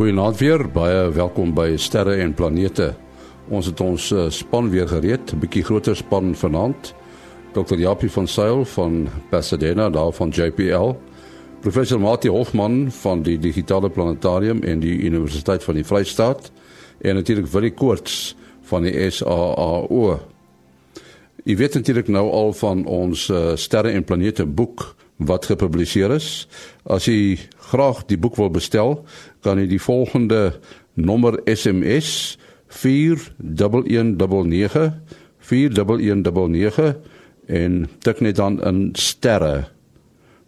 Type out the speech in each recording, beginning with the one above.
Goeienaand weer, baie welkom by Sterre en Planete. Ons het ons uh, span weer gereed, 'n bietjie groter span vanaand. Dr. Japie van Sail van Pasadena, daar van JPL. Professor Mati Hofman van die Digitale Planetarium en die Universiteit van die Vrystaat en natuurlik Willie Koorts van die SAAO. Jy weet natuurlik nou al van ons uh, Sterre en Planete boek wat gepubliseer is. As jy graag die boek wil bestel, kan jy die volgende nommer SMS 4199 4199 en tik net dan in sterre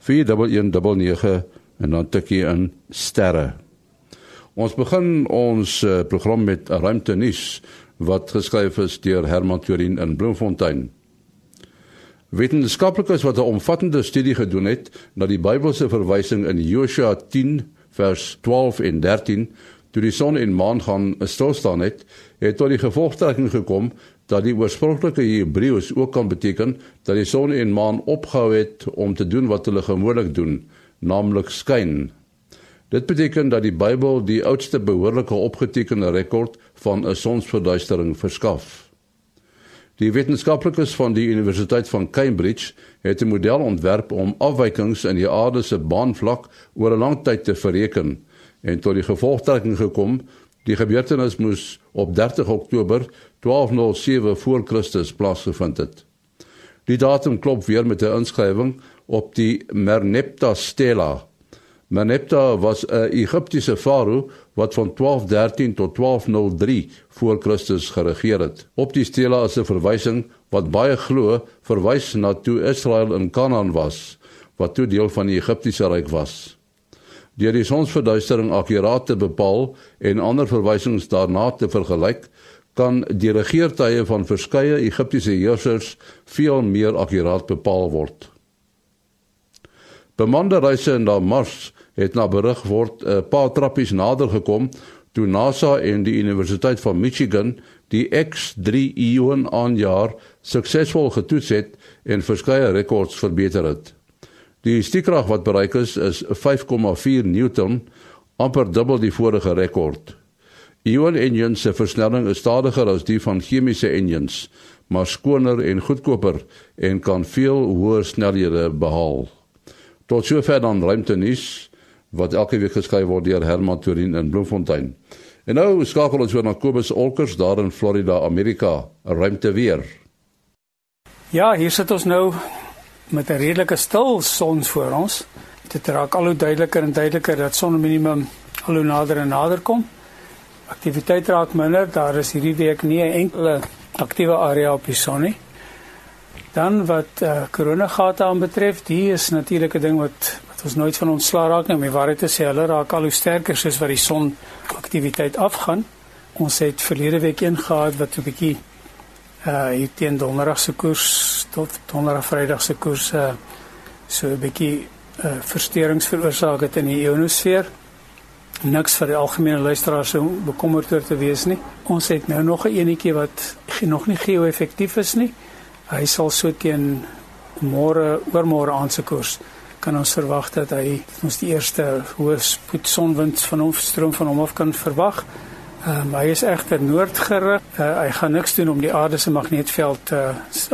4199 en dan tik jy in sterre. Ons begin ons uh, program met 'n ruimte nuus wat geskryf is deur Herman Turin in Bloemfontein. Wetenskaplikes wat 'n omvattende studie gedoen het na die Bybelse verwysing in Josua 10 vers 12 en 13 toe die son en maan gaan stil staan het, het tot die gevolgtrekking gekom dat die oorspronklike Hebreëus ook kan beteken dat die son en maan opgehou het om te doen wat hulle gewoonlik doen, naamlik skyn. Dit beteken dat die Bybel die oudste behoorlike opgetekende rekord van 'n sonsverduistering verskaf. Die wetenskaplikes van die Universiteit van Cambridge het 'n model ontwerp om afwykings in die aarde se baanvlak oor 'n lang tyd te bereken en tot die gevolgtrekking gekom die gebeurtenis moes op 30 Oktober 1207 voor Christus plaasgevind het. Die datum klop weer met 'n inskrywing op die Merneptah stela Meneptah was 'n Egiptiese farao wat van 1213 tot 1203 voor Christus geregeer het. Op die stele is 'n verwysing wat baie glo verwys na toe Israel in Kanaan was, wat toe deel van die Egiptiese ryk was. Deur die sonsverduistering akkuraat te bepaal en ander verwysings daarna te vergelyk, kan die regeertye van verskeie Egiptiese heersers veel meer akkuraat bepaal word. Bemande reise na Mars het na berig word 'n uh, paar trappies nader gekom toe NASA en die Universiteit van Michigan die X3 Ion aanjaar suksesvol getoets het en verskeie rekords verbeter het. Die stiekrag wat bereik is is 5,4 Newton, amper dubbel die vorige rekord. Ion engines se versnelling is stadiger as die van chemiese engines, maar skoner en goedkoper en kan veel hoër snelhede behaal. Tot sover dan ruimte nuus wat elke week geskryf word deur Herman Turin in Bloemfontein. En nou skakel ons weer na Kobus Olkers daar in Florida, Amerika, 'n ruimte weer. Ja, hier sit ons nou met 'n redelike stil son voor ons. Dit raak al hoe duideliker en duideliker dat sonminimum al hoe nader en nader kom. Aktiwiteit raak minder. Daar is hierdie week nie 'n enkele aktiewe area op die son nie. Dan wat uh, eh, koronagate aanbetref, die is natuurlik 'n ding wat ons nooit van ontslaa raak nie. Om die waarheid te sê, hulle raak al hoe sterker soos wat die son aktiwiteit afgaan. Ons het verlede week een gehad wat 'n bietjie uh hier teen donderdag se koers tot donderdag vrydag se koers uh so 'n bietjie uh versteurings veroorsaak het in die ionosfeer. Niks vir die algemene luisteraars so bekommerd oor te wees nie. Ons het nou nog 'n enetjie wat nog nie geo-effektief is nie. Hy sal so teen môre oormôre aan se koers kan ons verwag dat hy ons die eerste hoë spoed sonwind van hom stroom van hom af kan verwag. Um, hy is egter noordgerig. Uh, hy gaan niks doen om die aarde se magneetveld uh,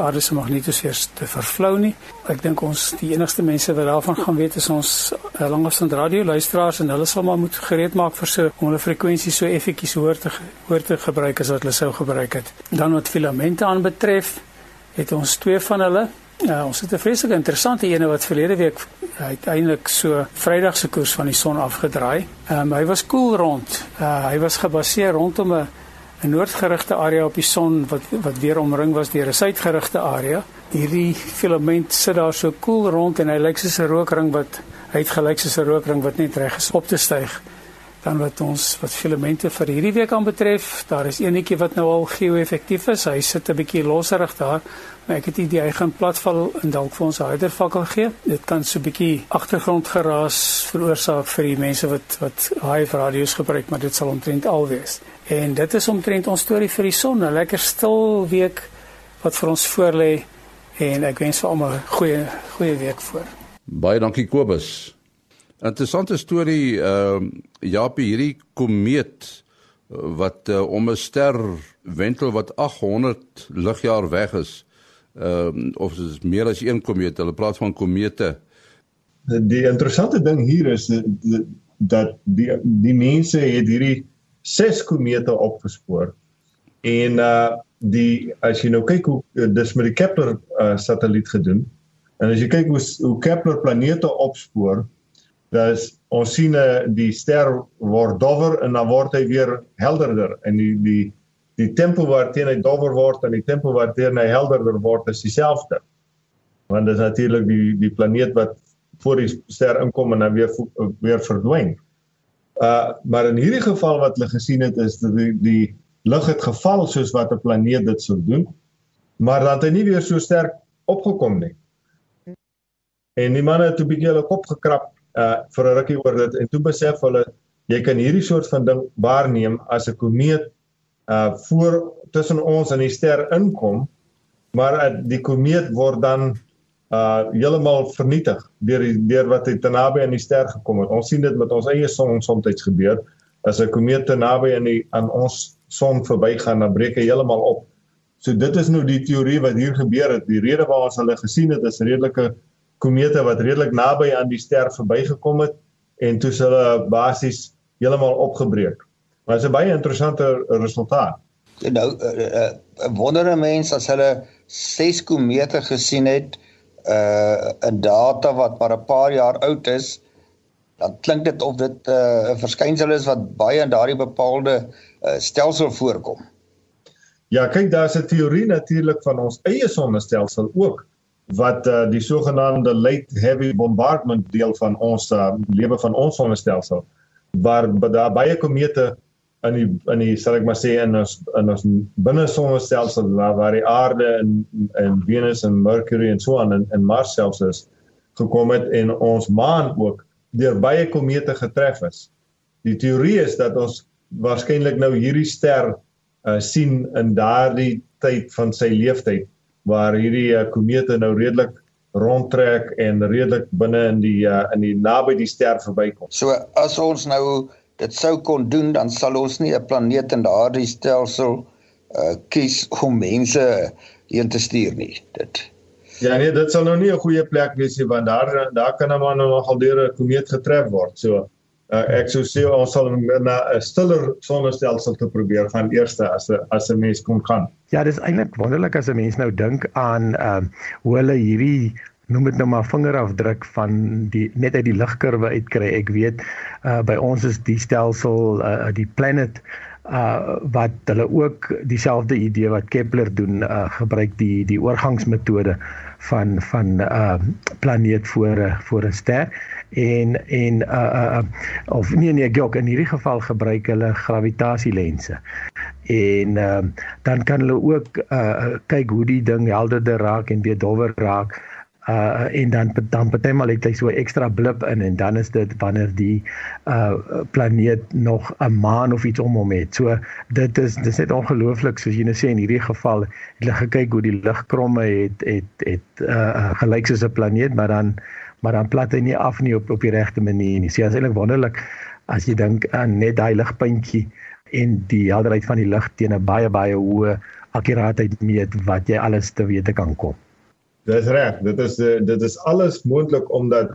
aarde se magnetosfeer te vervlou nie. Ek dink ons die enigste mense wat daarvan gaan weet is ons uh, langafstand radio luisteraars en hulle sal maar moet gereed maak vir so om hulle frekwensie so effektieus hoor te hoor te gebruik as wat hulle sou gebruik het. Dan wat filamente aanbetref, het ons twee van hulle Ja, ons het 'n vreeslik interessante ene wat verlede week uiteindelik so Vrydag se koers van die son afgedraai. Ehm um, hy was koel cool rond. Uh, hy was gebaseer rondom 'n 'n noordgerigte area op die son wat wat weer omring was deur 'n suidgerigte area. Hierdie filament sit daar so koel cool rond en hy lyk soos 'n rookring wat uitgelyk soos 'n rookring wat net reg is op te styg dan wat ons wat filamente vir hierdie week aan betref, daar is enetjie wat nou al geo-effektief is. Hy sit 'n bietjie loserig daar, maar ek het idee hy gaan platval en dalk vir ons 'n harder fakkel gee. Dit kan so 'n bietjie agtergrondgeraas veroorsaak vir die mense wat wat hive radio's gebruik, maar dit sal omtrent al wees. En dit is omtrent ons storie vir die son, 'n lekker stil week wat vir ons voorlê en ek wens vir almal 'n goeie goeie week voor. Baie dankie Kobus. Interessante storie ehm uh, Japie hierdie komeet wat uh, om 'n ster wentel wat 800 ligjaar weg is. Ehm uh, of dit is meer as een komeet. Hulle praat van komete. Die interessante ding hier is dat die die mense het hierdie ses komete opgespoor. En uh die as jy nou kyk hoe dis met die Kepler uh, satelliet gedoen. En as jy kyk hoe hoe Kepler planete opspoor, dan ons sien uh, die ster word dowwer en dan word hy weer helderder en die die die tempo waarteen hy dowwer word en die tempo waarteen hy helderder word is dieselfde. Want dit is natuurlik die die planeet wat voor die ster inkom en dan weer weer verdwyn. Uh maar in hierdie geval wat hulle gesien het is dat die die lig het geval soos wat 'n planeet dit sou doen, maar dan het hy nie weer so sterk opgekom nie. En die manne het 'n bietjie hulle kop gekrap uh vir 'n rukkie oor dit en toe besef hulle jy kan hierdie soort van ding waarneem as 'n komeet uh voor tussen ons en die ster inkom, maar uh, die komeet word dan uh heeltemal vernietig deur die deur wat hy te naby aan die ster gekom het. Ons sien dit met ons eie son soms gebeur as 'n komeet te naby aan die aan ons son verbygaan, dan breek hy heeltemal op. So dit is nou die teorie wat hier gebeur het. Die rede waarom ons hulle gesien het is redelike komete wat redelik naby aan die ster verbygekom het en toe hulle basies heeltemal opgebreek. Maar dit is 'n baie interessante resultaat. Nou 'n uh, uh, uh, wondere mens as hulle ses komete gesien het uh 'n data wat maar 'n paar jaar oud is, dan klink dit of dit 'n uh, verskynsel is wat baie in daardie bepaalde uh, stelsel voorkom. Ja, kyk daar's 'n teorie natuurlik van ons eie sonnestelsel ook wat uh, die sogenaamde late heavy bombardment deel van ons uh, lewe van ons sonnestelsel waar daar baie komete in die in die sal ek maar sê in ons in ons binne sonnestelsel waar, waar die aarde en en Venus en Mercury en so aan en, en Mars selfs is gekom het en ons maan ook deur baie komete getref is. Die teorie is dat ons waarskynlik nou hierdie ster uh, sien in daardie tyd van sy lewensyd waar hierdie uh, komete nou redelik rondtrek en redelik binne in die uh, in die naby die ster verbykom. So as ons nou dit sou kon doen dan sal ons nie 'n planeet in daardie stelsel uh, kies om mense heen te stuur nie. Dit Ja nee, dit sal nou nie 'n goeie plek wees nie want daar daar kan 'n man nou nogal deur 'n komeet getref word. So uh, ek sou sê ons sal na 'n stiller sonnestelsel te probeer gaan eers as 'n as 'n mens kon kan. Ja, dis eintlik wonderlik as 'n mens nou dink aan ehm uh, hoe hulle hierdie noem dit nou maar vingerafdruk van die net uit die ligkurwe uitkry. Ek weet uh, by ons is die stelsel uh, die planet uh wat hulle ook dieselfde idee wat Kepler doen uh gebruik die die oorgangsmetode van van uh planeet voor voor 'n ster. En en uh, uh of nee nee gok in hierdie geval gebruik hulle gravitasielense en uh, dan kan hulle ook uh kyk hoe die ding helderder raak en weer dowwer raak uh en dan dan partymal het hy so 'n ekstra blip in en dan is dit wanneer die uh planeet nog 'n maan of iets om hom het. So dit is dis net ongelooflik soos jy nou sê in hierdie geval het hulle gekyk hoe die ligkromme het het het uh gelyk soos 'n planeet, maar dan maar dan plat hy nie af nie op op die regte manier nie. So is eintlik wonderlik as jy dink aan net daai ligpuntjie en die helderheid van die lig teen 'n baie baie hoë akkuraatheid meet wat jy alles te wete kan kom. Dis reg. Dit is uh, dit is alles moontlik omdat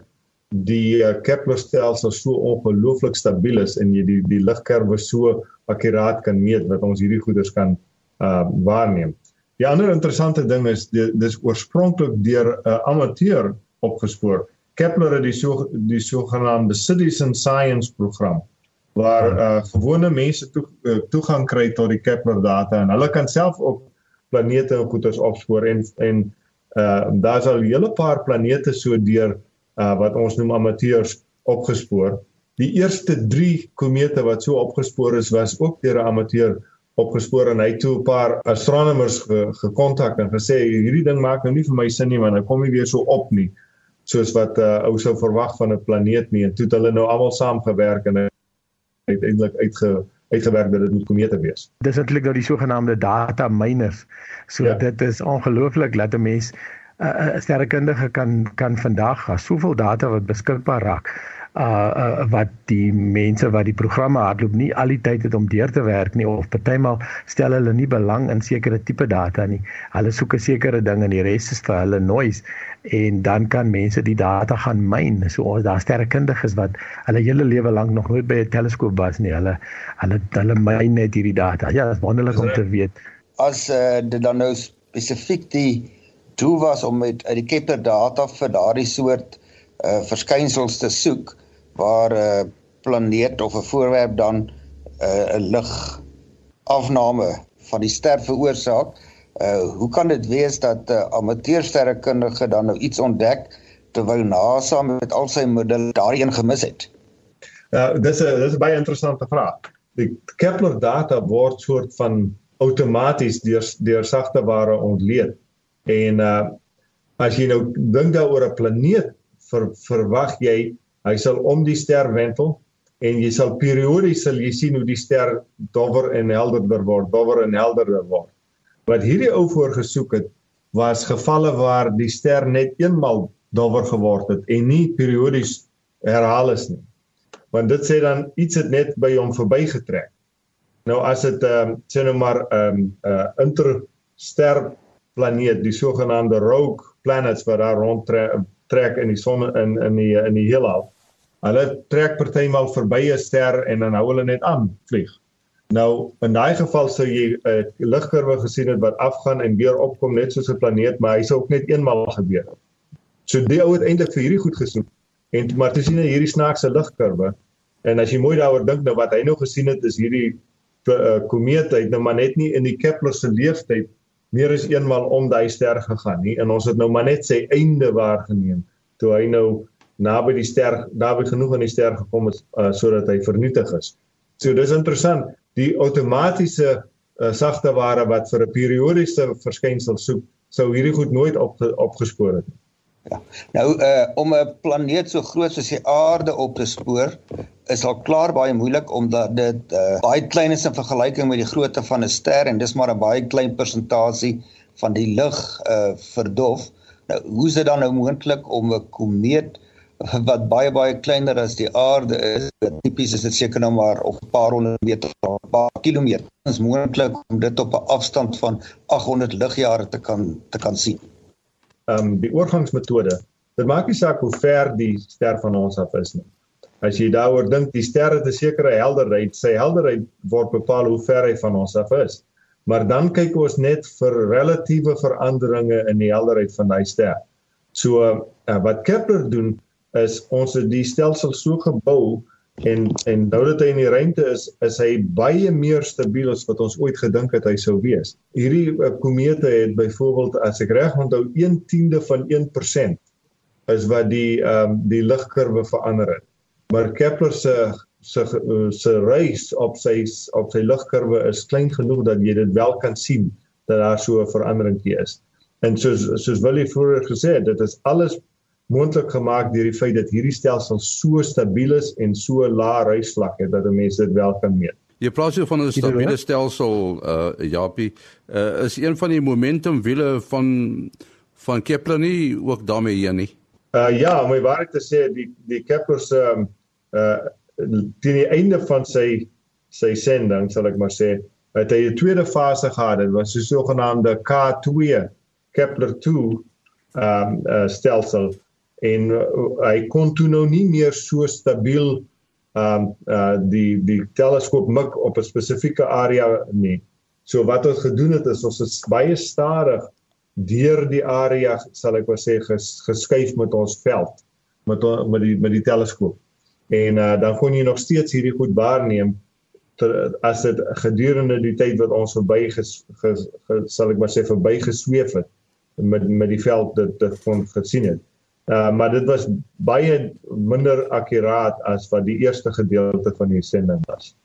die uh, Kepler stelsel so ongelooflik stabiel is en jy die die ligkurwe so akkuraat kan meet dat ons hierdie goeders kan uh waarneem. Die ander interessante ding is die, dis oorspronklik deur 'n uh, amateur opgespoor. Kepler het die so die sogenaamde Citizen Science program waar uh gewone mense toe, uh, toegang kry tot die Kepler data en hulle kan self ook planete en goeders opspoor en en uh daar's al 'n hele paar planete so deur uh wat ons noem amateurs opgespoor. Die eerste 3 komete wat so opgespoor is was ook deur 'n amateur opgespoor en hy het toe 'n paar astronomers gekontak ge en gesê hierdie ding maak nou nie vir my sin nie want hy kom nie weer so op nie soos wat uh ou sou verwag van 'n planeet nie en toe het hulle nou almal saamgewerk en uiteindelik uitge uitgewerk dat dit moet komete wees. Dis eintlik nou die sogenaamde data miners. So ja. dit is ongelooflik dat 'n mens 'n uh, sterrekundige kan kan vandag as soveel data wat beskikbaar raak uh, uh wat die mense wat die programme hardloop nie al die tyd het om deur te werk nie of partymal stel hulle nie belang in sekere tipe data nie. Hulle soek 'n sekere ding en die res is vir hulle noise en dan kan mense die data gaan myn. So ons daar sterrekundiges wat hulle hele lewe lank nog nooit by 'n teleskoop was nie. Hulle hulle hulle myn net hierdie data. Ja, dit is wonderlik om te weet. As uh, dit dan nou spesifiek die doel was om met uit die Kepler data vir daardie soort uh verskynsels te soek waar 'n uh, planeet of 'n voorwerp dan 'n uh, lig afname van die ster veroorsaak. Uh hoe kan dit wees dat 'n uh, amateursterrekundige dan nou iets ontdek terwyl NASA met al sy middele daarin gemis het? Uh, dis 'n dis 'n baie interessante vraag. Die Kepler data word soort van outomaties deur deur sagte ware ontleed. En uh as jy nou dink daaroor 'n planeet ver, verwag jy hy sal om die ster wentel en jy sal periodies sal jy sien hoe die ster dowwer en helderder word, dowwer en helderder word. Wat hierdie ou voorgesoek het was gevalle waar die ster net eenmal dowwer geword het en nie periodies herhaal is nie. Want dit sê dan iets het net by hom verbygetrek. Nou as dit ehm um, sê nou maar ehm um, 'n uh, interster planeet, die sogenaamde rogue planets wat daar rondtrek trek in die son in in die in die heelal. Hulle trek partymal verby 'n ster en dan hou hulle net aan vlieg. Nou in daai geval sou jy 'n uh, ligkurwe gesien het wat afgaan en weer opkom net soos 'n planeet, maar hy sou ook net eenmal gebeur het. So die ou het eintlik vir hierdie goed gesoek en maar te sien hierdie snaakse ligkurwe en as jy mooi daaroor dink nou wat hy nou gesien het is hierdie uh, komeet hy het nou maar net nie in die Kepler se leeftyd meer as eenmal om daai ster gegaan nie en ons het nou maar net sy einde waargeneem toe hy nou naby die ster naby genoeg aan die ster gekom het uh, sodat hy vernietig is. So dis interessant die outomatiese uh, sagte ware wat vir 'n periodiese verskynsel soek sou hierdie goed nooit op opgespoor het nie. Ja. Nou uh om 'n planeet so groot soos die aarde op te spoor is al klaar baie moeilik omdat dit uh baie klein is in vergelyking met die grootte van 'n ster en dis maar 'n baie klein persentasie van die lig uh verdof. Nou hoe is dit dan nou moontlik om 'n komeet wat baie baie kleiner as die aarde is, tipies is dit seker nou maar op 'n paar honderd meter, 'n paar kilometer, is moontlik om dit op 'n afstand van 800 ligjare te kan te kan sien ehm um, die oorgangsmetode. Dit maak nie saak hoe ver die ster van ons af is nie. As jy daaroor dink, die ster het 'n sekere helderheid. Sy helderheid word bepaal hoe ver hy van ons af is. Maar dan kyk ons net vir relatiewe veranderinge in die helderheid van daai ster. So uh, wat Kepler doen is ons het die stelsel so gebou en en nou dat hy in die ruimte is, is hy baie meer stabiel as wat ons ooit gedink het hy sou wees. Hierdie uh, komete het byvoorbeeld as ek reg onthou 1/10de van 1% is wat die ehm um, die ligkurwe verander het. Maar Kepler se se se reis op sy op sy ligkurwe is klein genoeg dat jy dit wel kan sien dat daar so 'n verandering is. En soos soos Willie vroeër gesê het, dit is alles moontlik gemaak deur die feit dat hierdie stelsel so stabiel is en so lae reisvlak het dat mense dit wel kan meet. Jy praat so van 'n stabiele stelsel uh Japie uh, is een van die momentum wiele van van Kepler nie ook daarmee hier nie. Uh ja, my waarheid te sê die die Kepler se um, uh teen die einde van sy sy sending sal ek maar sê het hy 'n tweede fase gehad dit was so sogenaamde K2 Kepler 2 um uh, stelsel en uh, hy kon toe nou nie meer so stabiel um uh die die teleskoop mik op 'n spesifieke area nie. So wat ons gedoen het is ons het baie stadig deur die area sal ek maar sê ges, geskuif met ons veld met met die met die teleskoop. En uh dan kon jy nog steeds hierdie goed waarneem ter, as dit gedurende die tyd wat ons verby ges, ges, ges, sal ek maar sê verby gesweef het met met die veld dit kon gesien het. Uh, maar dit was baie minder akkuraat as wat die eerste gedeelte van die sending was.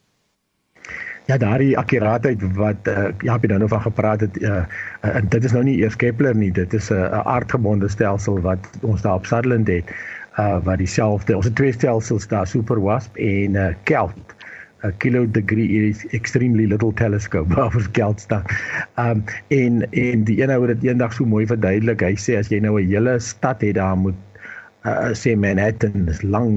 Ja, daardie akkuraatheid wat uh, Japie dan nou van gepraat het, uh, uh, dit is nou nie eers Kepler nie, dit is 'n uh, aardgebonde stelsel wat ons daar op Sutherland het, uh, wat dieselfde, ons het twee stelsels daar, SuperWASP en uh, KELT a kilo degree is extremely little telescope waarvoor geld staan. Um en en die een ou het dit eendag so mooi verduidelik. Hy sê as jy nou 'n hele stad het daar moet uh, sê Manhattan is lang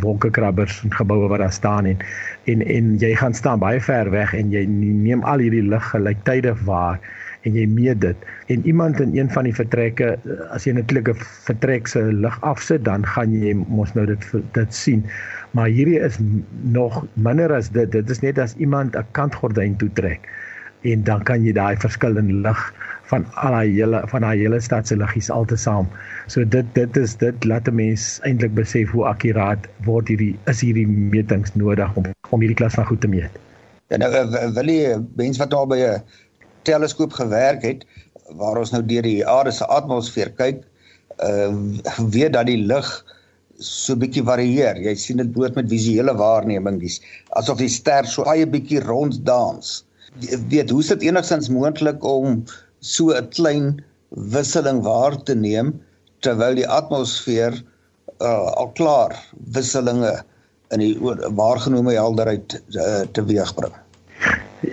wolkekrabbers en geboue wat daar staan en en en jy gaan staan baie ver weg en jy neem al hierdie lig gelyktydig waar en jy meet dit en iemand in een van die vertrekke as jy natuurlik 'n vertrek se lig afsit dan gaan jy mos nou dit dit sien maar hierdie is nog minder as dit dit is net as iemand 'n kantgordyn toetrek en dan kan jy daai verskil in lig van al daai hele van daai hele stad se liggies altesaam. So dit dit is dit laat 'n mens eintlik besef hoe akkuraat word hierdie is hierdie metings nodig om om hierdie klas van goed te meet. Ja nou eh, wil jy mens wat al by 'n teleskoop gewerk het waar ons nou deur die aarde se atmosfeer kyk, uh weet dat die lig so bietjie varieer. Jy sien dit bloot met visuele waarneming dis asof die ster so baie bietjie rond dans. Weet hoe is dit enigstens moontlik om so 'n klein wisseling waar te neem terwyl die atmosfeer uh, al klaar wisselinge in die waargenome helderheid uh, teweegbring.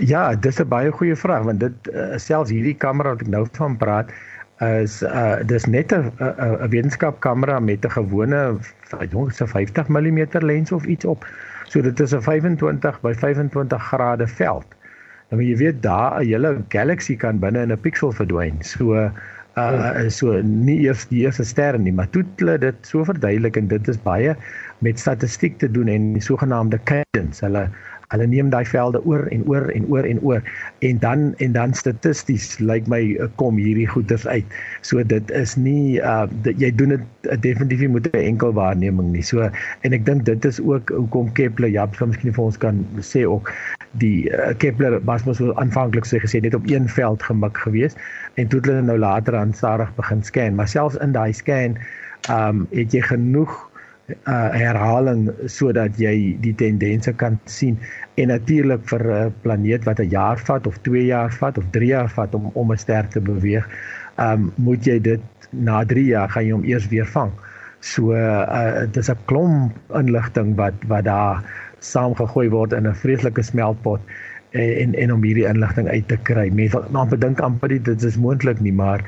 Ja, dis 'n baie goeie vraag want dit uh, selfs hierdie kamera wat ek nou van praat is uh dis net 'n 'n wetenskapkamera met 'n gewone jongs 50 mm lens of iets op. So dit is 'n 25 by 25 grade veld. Nou jy weet daar 'n hele galaxy kan binne in 'n pixel verdwyn. So uh so nie eers die eerste ster nie, maar toe hulle dit so verduidelik en dit is baie met statistiek te doen en die sogenaamde cadence. Hulle hulle neem daai velde oor en oor en oor en oor en dan en dan statisties lyk like my eh, kom hierdie goeters uit. So dit is nie uh dit, jy doen dit uh, definitief met 'n enkel waarneming nie. So en ek dink dit is ook hoekom Kepler ja, miskien vir ons kan sê ook die uh, Kepler was mos so aanvanklik sê gesê net op een veld gemik geweest en toe het hulle nou later aan stadig begin scan, maar selfs in daai scan um het jy genoeg uh herhaling sodat jy die tendense kan sien en natuurlik vir 'n planeet wat 'n jaar vat of 2 jaar vat of 3 jaar vat om om 'n ster te beweeg, um moet jy dit na 3 jaar gaan jy hom eers weer vang. So uh dis 'n klomp inligting wat wat daar saamgegooi word in 'n vreeslike smeltpot en en om hierdie inligting uit te kry. Mense maar bedink amper dit is moontlik nie, maar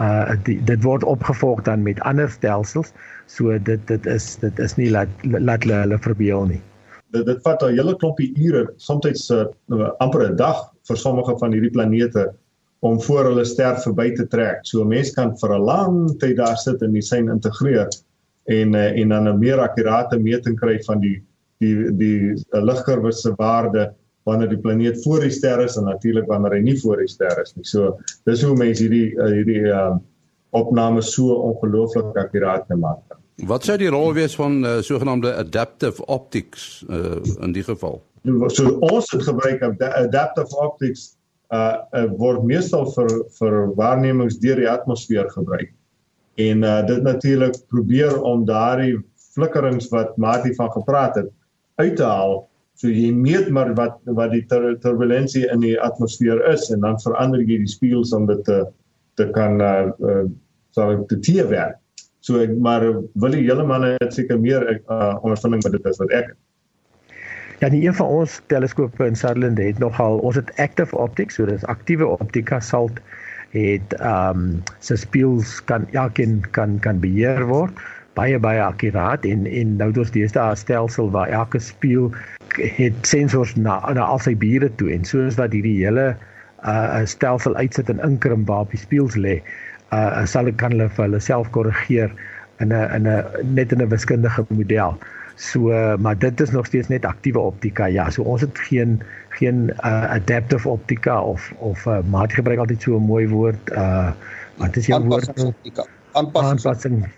uh die, dit word opgevolg dan met ander stelsels. So dit dit is dit is nie laat laat hulle, hulle verbeel nie. Dit dit vat 'n hele klompie ure, soms uh, amper 'n dag vir sommige van hierdie planete om voor hulle ster verby te trek. So 'n mens kan vir 'n lang tyd daar sit en die sein integreer en uh, en dan 'n meer akkurate meting kry van die die die, die ligkurwe se waarde wanneer die planeet voor die ster is en natuurlik wanneer hy nie voor die ster is nie. So dis hoe mense hierdie uh, hierdie uh, opnames so ongelooflik akkuraat kan maak. Wat sou die rol wees van uh, sogenaamde adaptive optics uh, in die geval? So ons het gebruik adaptive optics uh, uh word meestal vir vir waarnemings deur die atmosfeer gebruik. En uh dit natuurlik probeer om daardie flikkerings wat Mati van gepraat het uit te haal So jy meet maar wat wat die tur turbulensie in die atmosfeer is en dan verander jy die spieëls om dit te te kan uh, uh sal te teer werk. So ek maar wil die hele manne het seker meer uh ondervinding met dit as wat ek het. Ja, die een van ons teleskope in Sutherland het nogal ons het active optics, so dis aktiewe optika salt het ehm um, se spieëls kan elkeen kan kan beheer word baie baie akkuraat en en nou dis die eerste stelsel waar elke spieël het sensors na na al sy bure toe en soos wat hierdie hele uh stelsel uitsit en inkrimp waar op die spieëls lê uh sal dit kan hulle vir hulle self korrigeer in 'n in 'n net in 'n wiskundige model. So maar dit is nog steeds net aktiewe optika. Ja, so ons het geen geen uh, adaptive optika of of uh, maar ek gebruik altyd so 'n mooi woord uh wat is jou woord? Aanpassing.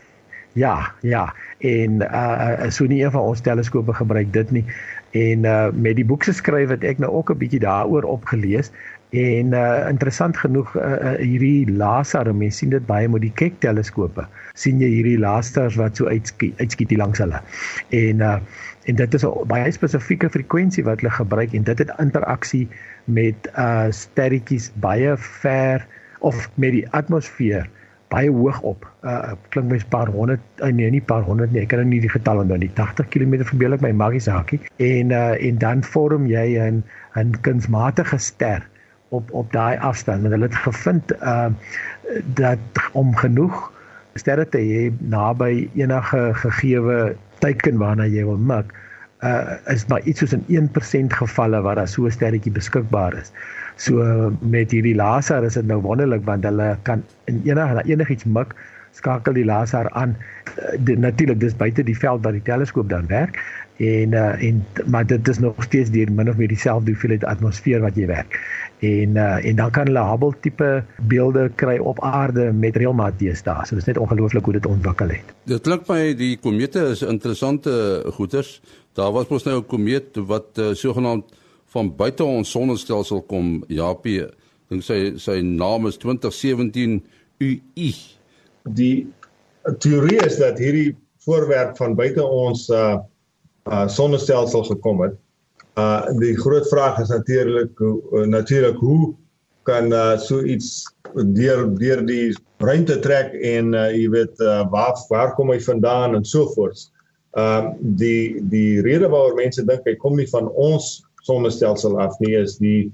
Ja, ja. En uh so nie een van ons teleskope gebruik dit nie. En uh met die boek se skryf het ek nou ook 'n bietjie daaroor opgelees en uh interessant genoeg uh, uh hierdie laser, mense sien dit baie met die Keck teleskope. sien jy hierdie lasers wat so uitskiet uitskiet hier langs hulle. En uh en dit is 'n baie spesifieke frekwensie wat hulle gebruik en dit het interaksie met uh sterretjies baie ver of met die atmosfeer baie hoog op. Uh klink mens paar honderd, uh, nee nie paar honderd nie, ek kan nou nie die getal onthou nie. 80 km verbeel ek my maggie saakie. En uh en dan vorm jy 'n 'n kunsmatige ster op op daai afstand. En hulle het gevind uh dat om genoeg sterre te hê naby enige gegeewe teiken waarna jy wil mik, uh is maar iets soos in 1% gevalle waar daar so 'n sterretjie beskikbaar is. So met hierdie laser is dit nou wonderlik want hulle kan in enige enigiets mik skakel die laser aan. Uh, Natuurlik dis buite die veld waar die teleskoop dan werk en uh, en maar dit is nog steeds deur min of meer dieselfde hoeveelheid atmosfeer wat jy werk. En uh, en dan kan hulle Hubble tipe beelde kry op aarde met reëlmaat deesdae. So dit is net ongelooflik hoe dit ontwikkel het. Dit klink my die komete is interessante goeters. Daar was mos nou 'n komeet wat uh, sogenaamd van buite ons sonnestelsel kom, Japie. Dink sy sy naam is 2017 UI. Die teorie is dat hierdie voorwerp van buite ons uh uh sonnestelsel gekom het. Uh die groot vraag is natuurlik uh, natuurlik hoe kan uh so iets deur deur die ruimte trek en uh jy weet uh waar waar kom hy vandaan en so voort. Uh die die rede waaroor mense dink hy kom nie van ons sonnestelsel af nie is die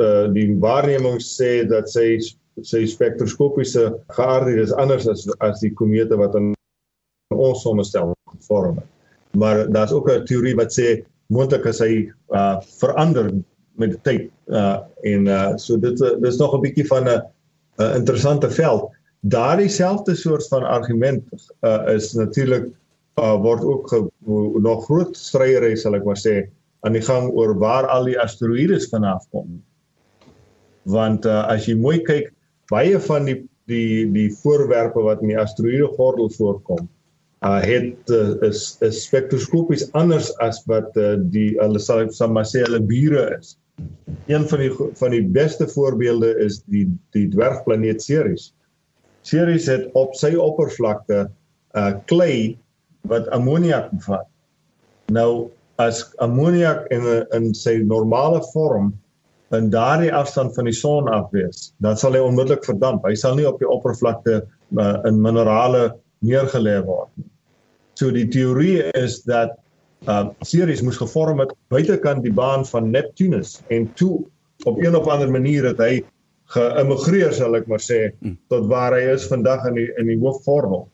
uh die waarneming sê dat sy sy spektroskopiese geaardheid is anders as as die komete wat in ons sonnestelsel gevorm het maar daar's ook 'n teorie wat sê moontlik is hy uh verander met die tyd uh en uh so dit dis nog 'n bietjie van 'n 'n interessante veld. Daardie selfde soort van argument uh is natuurlik uh word ook ge, nog groot stryery sal ek maar sê aan die gang oor waar al die asteroïdes vanaf kom. Want uh as jy mooi kyk, baie van die die die voorwerpe wat in die asteroïde gordel voorkom, uh het uh, is is spektroskopies anders as wat uh, die hulle sal sal maar sê hulle bure is. Een van die van die beste voorbeelde is die die dwergplaneet Ceres. Ceres het op sy oppervlakte uh klei wat ammoniak bevat. Nou as ammoniak in in sy normale vorm in daardie afstand van die son af wees, dan sal hy onmiddellik verdamp. Hy sal nie op die oppervlakte uh, in minerale neergelê word nie. So die teorie is dat uh Ceres moes gevorm het buitekant die baan van Neptunus en toe op een of ander manier het hy geïmmigreer sal ek maar sê hmm. tot waar hy is vandag in die in die hoofvormel.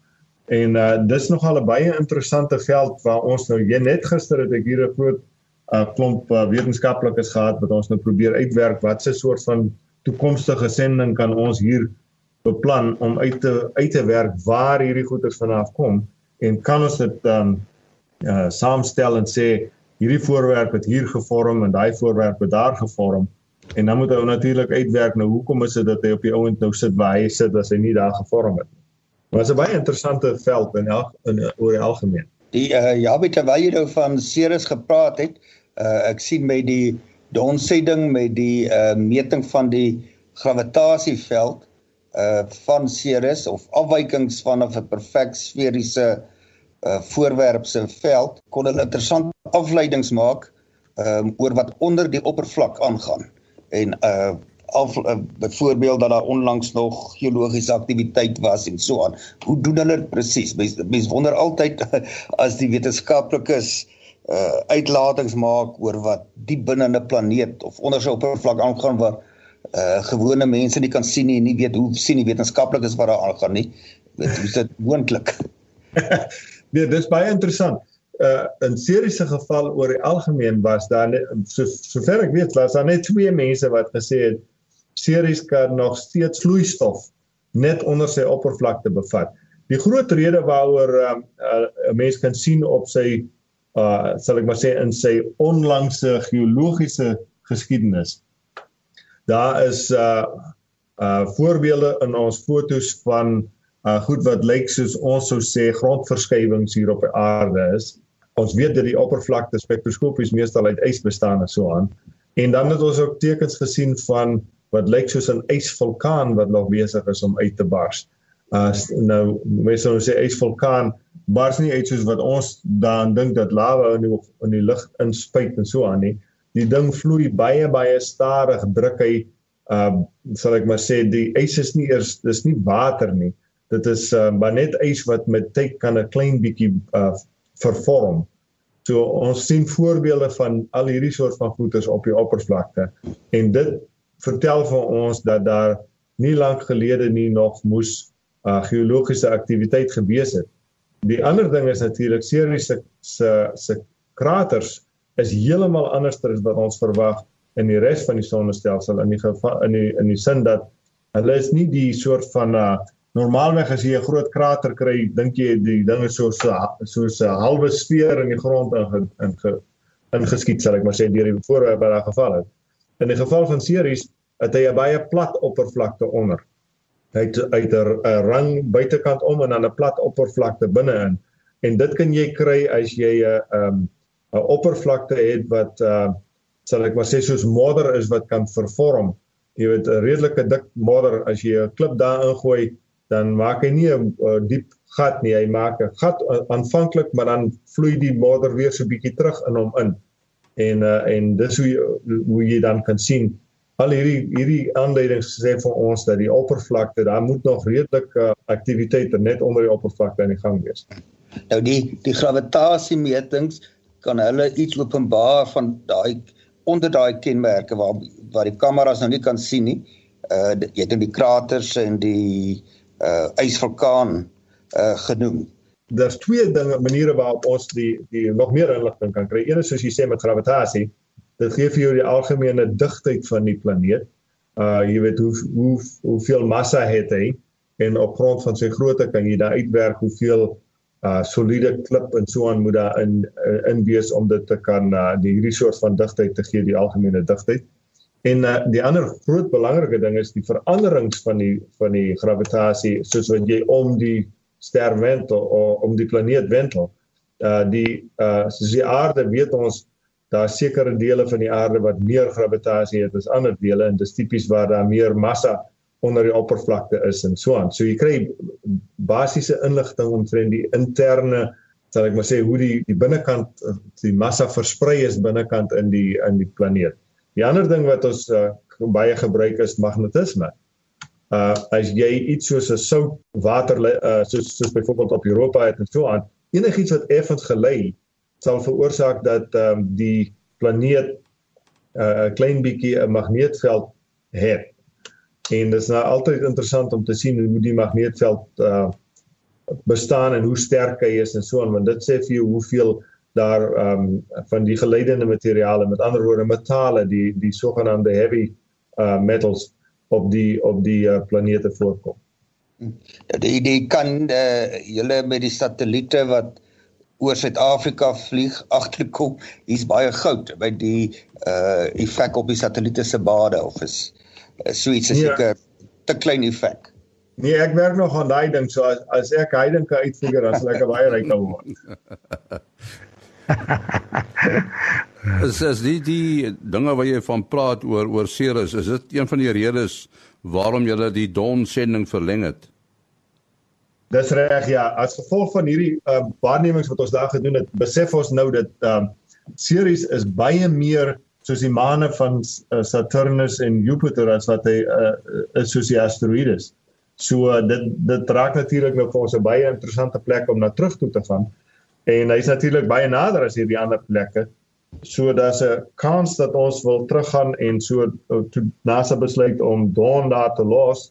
En uh dis nogal 'n baie interessante veld waar ons nou net gister het ek hier 'n groot uh klomp uh, wetenskaplikes gehad wat ons nou probeer uitwerk wat se soort van toekomstige sending kan ons hier beplan om uit te uit te werk waar hierdie goeders vanaf kom en kan ons dit dan um, uh saamstel en sê hierdie voorwerp het hier gevorm en daai voorwerp het daar gevorm en dan moet ou natuurlik uitwerk nou hoekom is dit dat hy op die ouend nou sit waar hy sit as hy nie daar gevorm het nie. Maar dit is 'n baie interessante veld in elk in oor die algemeen. Die uh ja, weet jy waar jy nou van Ceres gepraat het, uh ek sien met die donsending met die uh meting van die gravitasieveld uh van Ceres of afwykings van 'n perfek sferiese uh voorwerp se veld kon hulle interessante afleidings maak um oor wat onder die oppervlak aangaan en uh af uh, byvoorbeeld dat daar onlangs nog geologiese aktiwiteit was en so aan. Hoe doen hulle dit presies? Mens wonder altyd as die wetenskaplikes uh uitlatings maak oor wat diep binne 'n planeet of onder sy oppervlak aangaan waar uh gewone mense nie kan sien nie en nie weet hoe sien die wetenskaplikes wat daar aangaan nie. Hoe is dit moontlik? Nee, dis baie interessant. Uh in Ceres se geval oor die algemeen was daar net so sover ek weet was daar net twee mense wat gesê het Ceres kan nog steeds vloeistof net onder sy oppervlakte bevat. Die groot rede waaroor um, uh, 'n mens kan sien op sy uh sal ek maar sê in sy onlangse geologiese geskiedenis. Daar is uh uh voorbeelde in ons fotos van uh goed wat lyk soos ons sou sê grondverskywings hier op die aarde is. Ons weet dat die oppervlakte spektroskopies meestal uit ys bestaan en so aan. En dan het ons ook tekens gesien van wat lyk soos 'n ysvulkaan wat nog besig is om uit te bars. Uh nou mense sou sê ysvulkaan bars nie uit soos wat ons dan dink dat lava in die in die lug inspuit en so aan nie. Die ding vloei baie baie stadig, druk hy uh sal ek maar sê die ys is nie eers dis nie water nie dit is uh, maar net ys wat met tyd kan 'n klein bietjie uh, vervorm. So ons sien voorbeelde van al hierdie soort van goeters op die oppervlakte en dit vertel vir ons dat daar nie lank gelede nie nog moes uh geologiese aktiwiteit gewees het. Die ander ding is natuurlik Ceres se se se kraters is heeltemal anders as wat ons verwag in die res van die sonnestelsel in die in die in die sin dat hulle is nie die soort van uh normaalweg as jy 'n groot krater kry, dink jy die ding is so so soos 'n halwe sfeer in die grond in in ingeskiet sal ek maar sê deur die voorwerp wat daar geval het. In die geval van Ceres het hy 'n baie plat oppervlakte onder. Het uit 'n rang buitekant om en dan 'n plat oppervlakte binne-in. En dit kan jy kry as jy 'n um, 'n oppervlakte het wat uh sal ek maar sê soos modder is wat kan vervorm. Jy weet 'n redelike dik modder as jy 'n klip daar ingooi, dan maak hy nie 'n diep gat nie. Hy maak 'n gat aanvanklik, maar dan vloei die modder weer so bietjie terug in hom in. En uh en dis hoe jy, hoe jy dan kan sien al hierdie hierdie aanduidings sê vir ons dat die oppervlakte daar moet nog redelike uh, aktiwiteite net onder die oppervlakte aan die gang wees. Nou die die gravitasiemetings kan hulle iets openbaar van daai onder daai kenmerke waar waar die kameras nou nie kan sien nie. Uh jy het nou die kraters en die uh ysvulkaan uh genoem. Daar's twee dinge maniere waarop ons die die nog meer inligting kan kry. Een is soos jy sê met gravitasie dit gee vir jou die algemene digtheid van die planeet. Uh jy weet hoe hoe hoeveel massa het hy en op grond van sy grootte kan jy dan uitwerk hoeveel uh soliede klip en so aan moet daar in uh, in wees om dit te kan uh die hierdie soort van digtheid te gee die algemene digtheid. En uh, die ander groot belangrike ding is die veranderings van die van die gravitasie soos wat jy om die ster wentel of om die planeet wentel. Uh die uh soos die aarde weet ons daar sekere dele van die aarde wat meer gravitasie het as ander dele en dis tipies waar daar meer massa onder die oppervlakte is en so aan. So jy kry basiese inligting omtrent die interne sal ek maar sê hoe die die binnekant die massa versprei is binnekant in die in die planeet. Die ander ding wat ons uh, baie gebruik is magnetisme. Uh as jy iets soos 'n sout water uh, soos soos byvoorbeeld op Europa het en so aan, enigiets wat effens gelei sal veroorsaak dat ehm um, die planeet 'n uh, klein bietjie 'n magneetveld het. En dit is nou altyd interessant om te sien hoe die magneetveld uh bestaan en hoe sterk hy is en so aan want dit sê vir jou hoeveel daar ehm um, van die geleidende materiale met ander woorde metale die die sogenaamde heavy uh metals op die op die uh, planete voorkom. Die die kan uh, julle met die satelliete wat oor Suid-Afrika vlieg agterkom, hier's baie goud by die uh effek op die satelliete se bade of is uh, so iets is ja. seker ja. te klein effek. Nee, ek werk nog aan daai ding, so as, as ek hy dink kan uitfigure, dan sal ek baie ryk word. is is die die dinge wat jy van praat oor oor Ceres, is dit een van die redes waarom jy die Dawn sending verleng het? Dis reg ja, as gevolg van hierdie uh, waarnemings wat ons daar gedoen het, besef ons nou dat ehm uh, Ceres is baie meer soos die maane van uh, Saturnus en Jupiter as wat hy uh, is soos die asteroïdes. So uh, dit dit raak natuurlik nou vir ons 'n baie interessante plek om na terug toe te gaan. En hy's natuurlik baie nader as hierdie ander plekke. So daar's 'n kans dat ons wil teruggaan en so uh, toe NASA besluit om Dawn daar te los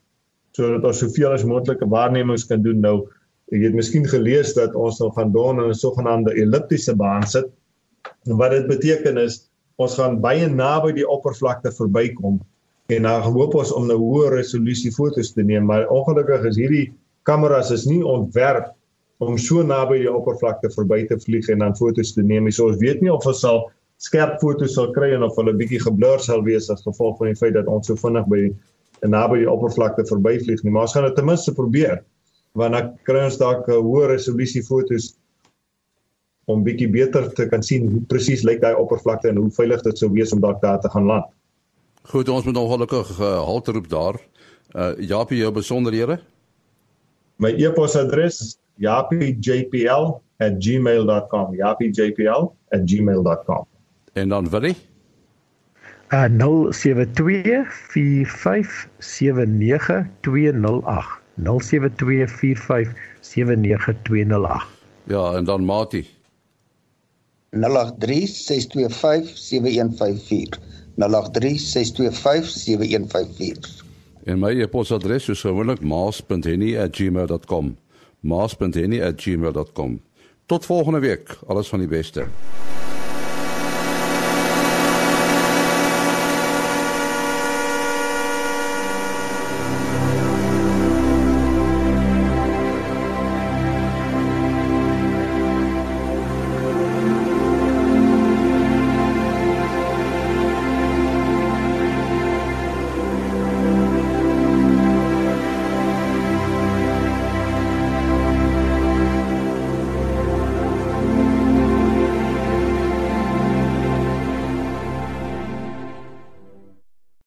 sodat ons soveel as moontlike waarnemings kan doen nou. Ek het miskien gelees dat ons nou gaan doen in 'n sogenaamde elliptiese baan sit. En wat dit beteken is ons gaan baie naby die oppervlakte verbykom. En dan hoop ons om 'n nou hoë resolusie fotos te neem maar ongelukkig is hierdie kameras is nie ontwerp om so naby die oppervlakte verby te vlieg en dan fotos te neem so ons weet nie of ons sal skerp fotos sal kry en of hulle bietjie geblur sal wees as gevolg van die feit dat ons so vinnig by en naby die oppervlakte verbyvlieg nie, maar ons gaan dit ten minste probeer. Want dan kry ons dalk 'n hoë resolusie fotos om bietjie beter te kan sien hoe presies lyk daai oppervlakte en hoe veilig dit sou wees om dalk daar te gaan land. Goed, ons moet ongelukkig uh, halt roep daar. Uh Japie, jou besonderhede? My e-posadres japiejpl@gmail.com. japiejpl@gmail.com. En dan Willie? Uh 0724579208 0724579208 Ja en dan Mati 0836257154 0836257154 En my e-posadres is gewoonlik maas.henny@gmail.com. maas.henny@gmail.com. Tot volgende week. Alles van die beste.